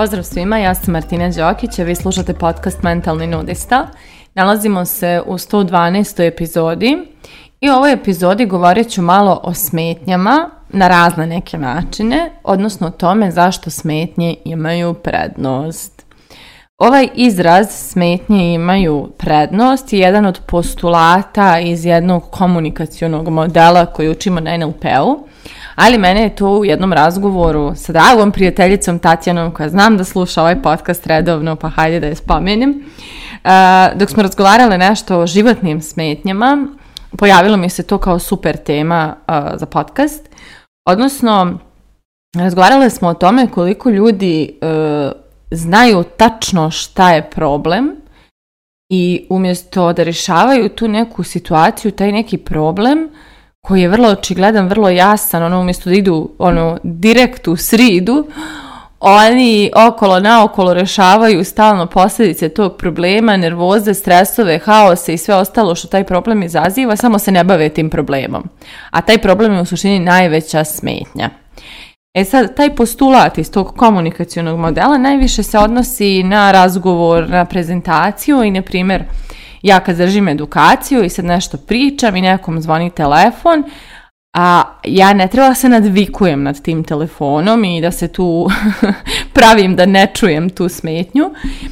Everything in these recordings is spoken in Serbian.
Pozdrav svima, ja sam Martina Đokić, a vi slušate podcast Mentalni nudista. Nalazimo se u 112. epizodi i u ovoj epizodi govorit ću malo o smetnjama na razne neke načine, odnosno o tome zašto smetnje imaju prednost. Ovaj izraz smetnje imaju prednost je jedan od postulata iz jednog komunikacionog modela koji učimo na NLP-u, ali mene je to u jednom razgovoru sa dragom prijateljicom Tatjanom, koja znam da sluša ovaj podcast redovno, pa hajde da je spomenem. Dok smo razgovarale nešto o životnim smetnjama, pojavilo mi se to kao super tema za podcast. Odnosno, razgovarale smo o tome koliko ljudi e, znaju tačno šta je problem i umjesto da rješavaju tu neku situaciju, taj neki problem, koji je vrlo očigledan, vrlo jasan, ono umjesto da idu ono, direkt sridu, oni okolo naokolo rešavaju stalno posljedice tog problema, nervoze, stresove, haose i sve ostalo što taj problem izaziva, samo se ne bave tim problemom. A taj problem je u suštini najveća smetnja. E sad, taj postulat iz tog komunikacionog modela najviše se odnosi na razgovor, na prezentaciju i, na primjer, ja kad držim edukaciju i sad nešto pričam i nekom zvoni telefon, a ja ne treba se nadvikujem nad tim telefonom i da se tu pravim da ne čujem tu smetnju,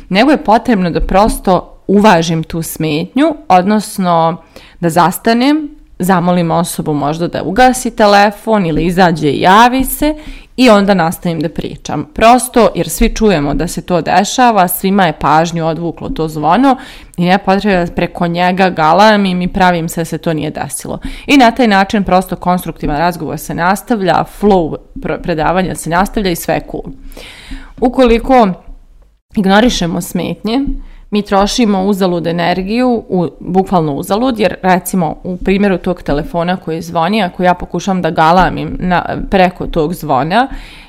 nego je potrebno da prosto uvažim tu smetnju, odnosno da zastanem, zamolim osobu možda da ugasi telefon ili izađe i javi se i onda nastavim da pričam. Prosto, jer svi čujemo da se to dešava, svima je pažnju odvuklo to zvono i ne potrebno da preko njega galamim i pravim se da se to nije desilo. I na taj način prosto konstruktivan razgovor se nastavlja, flow predavanja se nastavlja i sve je cool. Ukoliko ignorišemo smetnje, mi trošimo uzalud energiju, u, bukvalno uzalud, jer recimo u primjeru tog telefona koji zvoni, ako ja pokušam da galamim na, preko tog zvona,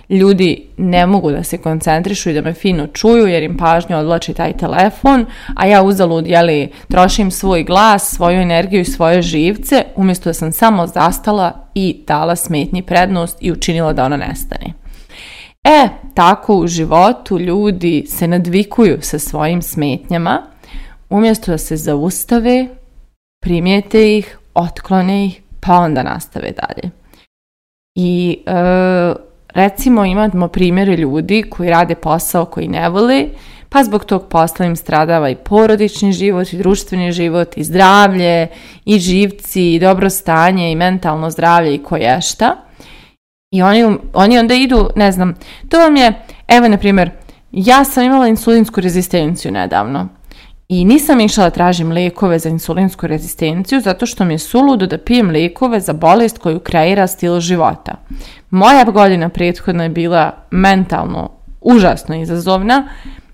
ljudi ne mogu da se koncentrišu i da me fino čuju jer im pažnju odlači taj telefon, a ja uzalud jeli, trošim svoj glas, svoju energiju i svoje živce, umjesto da sam samo zastala i dala smetnji prednost i učinila da ona nestane. E, tako u životu ljudi se nadvikuju sa svojim smetnjama, umjesto da se zaustave, primijete ih, otklone ih, pa onda nastave dalje. I e, recimo imamo primjere ljudi koji rade posao koji ne vole, pa zbog tog posla im stradava i porodični život, i društveni život, i zdravlje, i živci, i dobro stanje, i mentalno zdravlje, i koješta. I oni, oni onda idu, ne znam, to vam je, evo na primjer, ja sam imala insulinsku rezistenciju nedavno i nisam išla da tražim lijekove za insulinsku rezistenciju zato što mi je suludo da pijem lijekove za bolest koju kreira stil života. Moja godina prethodna je bila mentalno užasno izazovna,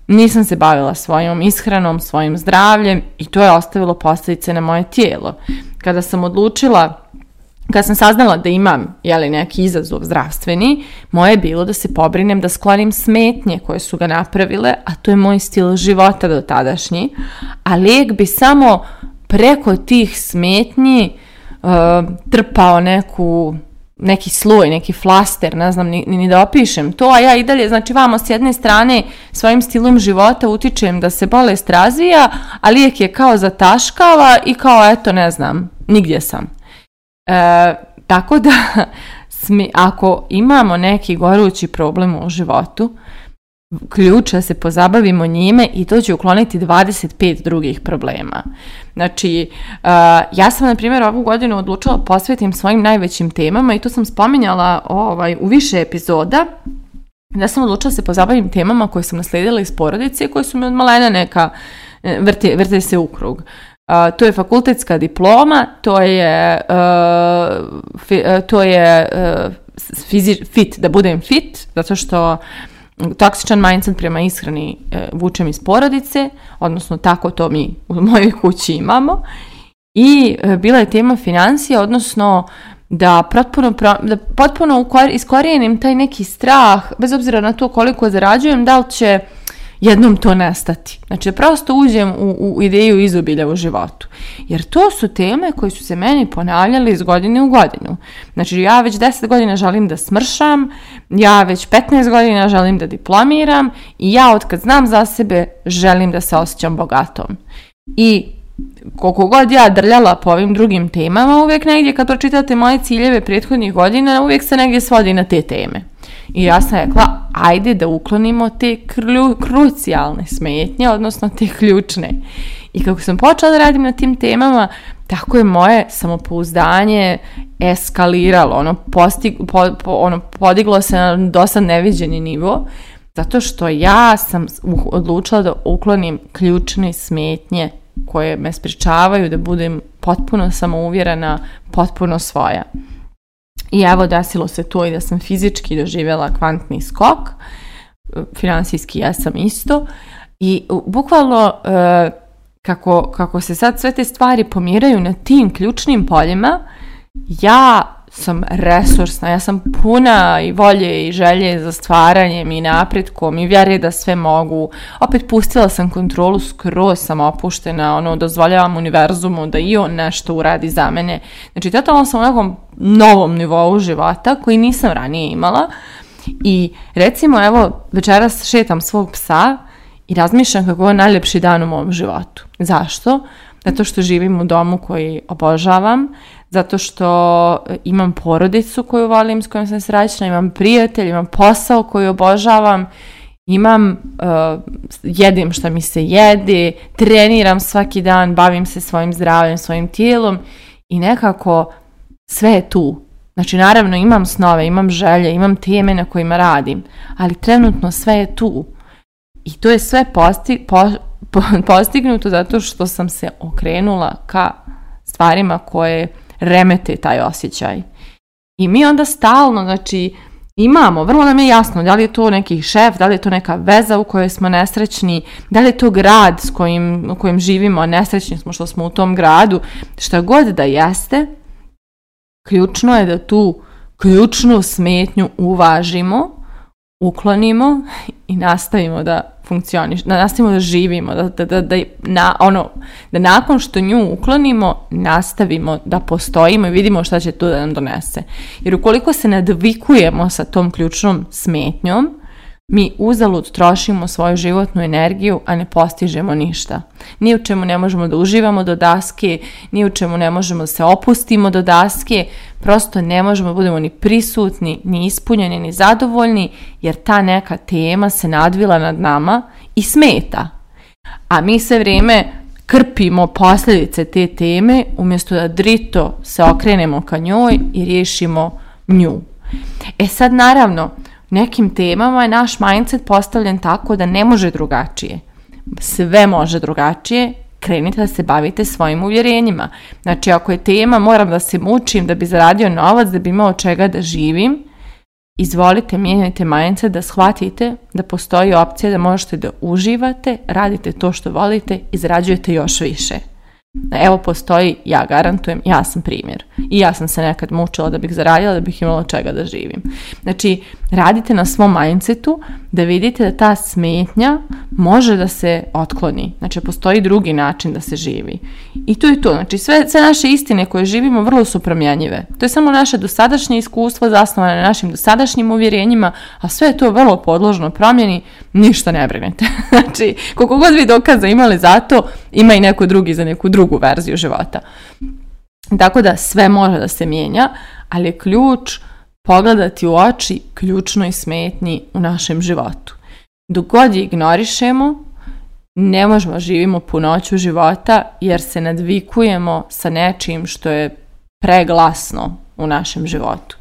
nisam se bavila svojom ishranom, svojim zdravljem i to je ostavilo posljedice na moje tijelo. Kada sam odlučila kad sam saznala da imam jeli, neki izazov zdravstveni, moje je bilo da se pobrinem da sklonim smetnje koje su ga napravile, a to je moj stil života do tadašnji, a lijek bi samo preko tih smetnji eh, trpao neku neki sloj, neki flaster, ne znam ni, ni da opišem to, a ja i dalje, znači vamo s jedne strane svojim stilom života utičem da se bolest razvija, a lijek je kao zataškava i kao eto ne znam, nigdje sam. E, tako da, smi, ako imamo neki gorući problem u životu, ključ da se pozabavimo njime i to će ukloniti 25 drugih problema. Znači, e, ja sam, na primjer, ovu godinu odlučila posvetim svojim najvećim temama i tu sam spominjala ovaj, u više epizoda da sam odlučila se pozabavim temama koje sam nasledila iz porodice i koje su mi od malena neka e, vrte, vrte se u krug to je fakultetska diploma, to je, e, e, to je e, fit, da budem fit, zato što toksičan mindset prema ishrani vučem iz porodice, odnosno tako to mi u mojoj kući imamo. I bila je tema financija, odnosno da potpuno, da potpuno iskorijenim taj neki strah, bez obzira na to koliko zarađujem, da li će jednom to nestati. Znači prosto uđem u, ideju izobilja u životu. Jer to su teme koje su se meni ponavljale iz godine u godinu. Znači ja već 10 godina želim da smršam, ja već 15 godina želim da diplomiram i ja kad znam za sebe želim da se osjećam bogatom. I koliko god ja drljala po ovim drugim temama, uvijek negdje kad pročitate moje ciljeve prethodnih godina, uvijek se negdje svodi na te teme. I ja sam rekla, ajde da uklonimo te krucijalne smetnje, odnosno te ključne. I kako sam počela da radim na tim temama, tako je moje samopouzdanje eskaliralo, ono, ono podiglo se na dosad neviđeni nivo, zato što ja sam odlučila da uklonim ključne smetnje koje me spričavaju da budem potpuno samouvjerena, potpuno svoja. I evo desilo se to i da sam fizički doživjela kvantni skok, finansijski ja sam isto. I bukvalno e, kako, kako se sad sve te stvari pomiraju na tim ključnim poljima, ja sam resursna, ja sam puna i volje i želje za stvaranjem i napretkom i vjere da sve mogu. Opet pustila sam kontrolu, skroz sam opuštena, ono, dozvoljavam univerzumu da i on nešto uradi za mene. Znači, totalno sam u nekom novom nivou života koji nisam ranije imala. I recimo, evo, večeras šetam svog psa i razmišljam kako je najljepši dan u mom životu. Zašto? Zato što živim u domu koji obožavam, zato što imam porodicu koju volim, s kojom sam sračna imam prijatelj, imam posao koji obožavam, imam, uh, jedim što mi se jede treniram svaki dan, bavim se svojim zdravljem, svojim tijelom i nekako sve je tu. Znači, naravno, imam snove, imam želje, imam teme na kojima radim, ali trenutno sve je tu. I to je sve postignuto zato što sam se okrenula ka stvarima koje remete taj osjećaj. I mi onda stalno, znači, imamo, vrlo nam je jasno da li je to neki šef, da li je to neka veza u kojoj smo nesrećni, da li je to grad s kojim, u kojem živimo, nesrećni smo što smo u tom gradu, što god da jeste, Ključno je da tu ključnu smetnju uvažimo, uklonimo i nastavimo da funkcioniš, da nastavimo da živimo, da, da, na, ono, da nakon što nju uklonimo, nastavimo da postojimo i vidimo šta će tu da nam donese. Jer ukoliko se nadvikujemo sa tom ključnom smetnjom, mi uzalud trošimo svoju životnu energiju, a ne postižemo ništa. Ni u čemu ne možemo da uživamo do daske, ni u čemu ne možemo da se opustimo do daske, prosto ne možemo da budemo ni prisutni, ni ispunjeni, ni zadovoljni, jer ta neka tema se nadvila nad nama i smeta. A mi sve vrijeme krpimo posljedice te teme umjesto da drito se okrenemo ka njoj i riješimo nju. E sad naravno, nekim temama je naš mindset postavljen tako da ne može drugačije. Sve može drugačije, krenite da se bavite svojim uvjerenjima. Znači, ako je tema moram da se mučim da bi zaradio novac, da bi imao čega da živim, izvolite, mijenjajte mindset da shvatite da postoji opcija da možete da uživate, radite to što volite i zarađujete još više. Evo postoji, ja garantujem, ja sam primjer. I ja sam se nekad mučila da bih zaradila, da bih imala čega da živim. Znači, radite na svom mindsetu da vidite da ta smetnja može da se otkloni. Znači, postoji drugi način da se živi. I to je to. Znači, sve, naše istine koje živimo vrlo su promjenjive. To je samo naše dosadašnje iskustvo zasnovane na našim dosadašnjim uvjerenjima, a sve je to vrlo podložno promjeni, ništa ne brinete. znači, koliko god vi dokaza imali za to, ima i neko drugi za neku drugu verziju života. Tako da sve može da se mijenja, ali je ključ pogledati u oči ključnoj smetnji u našem životu. Dok god je ignorišemo, ne možemo živimo punoću života jer se nadvikujemo sa nečim što je preglasno u našem životu.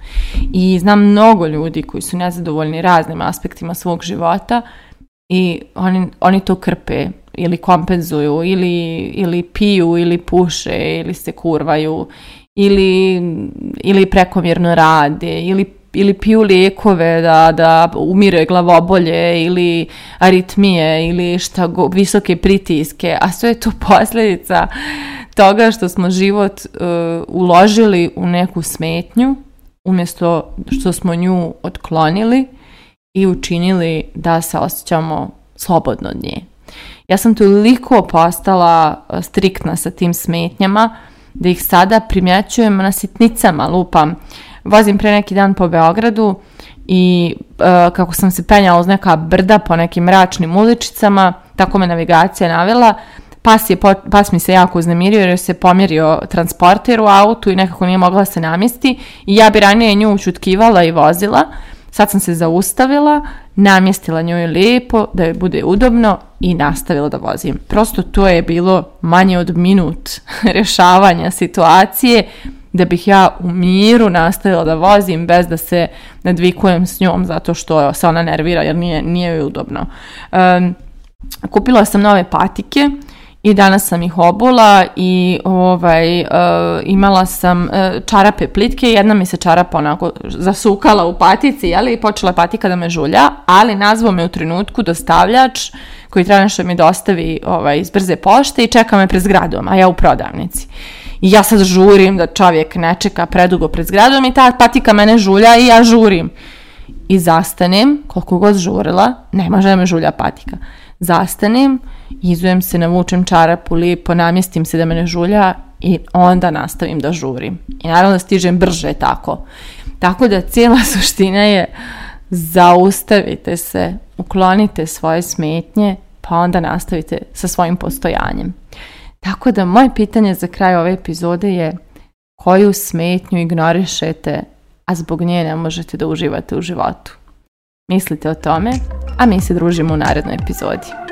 I znam mnogo ljudi koji su nezadovoljni raznim aspektima svog života i oni, oni to krpe ili kompenzuju ili, ili piju ili puše ili se kurvaju ili, ili prekomjerno rade ili, ili piju lijekove da, da umire glavobolje ili aritmije ili šta visoke pritiske, a sve je to posljedica toga što smo život e, uložili u neku smetnju umjesto što smo nju otklonili i učinili da se osjećamo slobodno od nje. Ja sam toliko postala e, striktna sa tim smetnjama da ih sada primjećujem na sitnicama, lupam. Vozim pre neki dan po Beogradu i e, kako sam se penjala uz neka brda po nekim mračnim uličicama, tako me navigacija navela, pas, je, pas mi se jako uznemirio jer se pomjerio transporter u autu i nekako nije mogla se namjesti i ja bi ranije nju učutkivala i vozila, sad sam se zaustavila namjestila njoj lijepo, da joj bude udobno i nastavila da vozim. Prosto to je bilo manje od minut rješavanja situacije da bih ja u miru nastavila da vozim bez da se nadvikujem s njom zato što se ona nervira jer nije, nije joj udobno. Um, kupila sam nove patike, i danas sam ih obula i ovaj, e, imala sam e, čarape plitke, jedna mi se čarapa onako zasukala u patici ali i počela patika da me žulja, ali nazvao me u trenutku dostavljač koji treba nešto mi dostavi ovaj, iz brze pošte i čeka me pred zgradom, a ja u prodavnici. I ja sad žurim da čovjek ne čeka predugo pred zgradom i ta patika mene žulja i ja žurim. I zastanem, koliko god žurila, ne može da me žulja patika. Zastanem, izujem se, navučem čarapu, lijepo namjestim se da me ne žulja i onda nastavim da žurim. I naravno stižem brže tako. Tako da cijela suština je zaustavite se, uklonite svoje smetnje, pa onda nastavite sa svojim postojanjem. Tako da moje pitanje za kraj ove epizode je koju smetnju ignorišete, a zbog nje ne možete da uživate u životu. Mislite o tome, a mi se družimo u narednoj epizodi.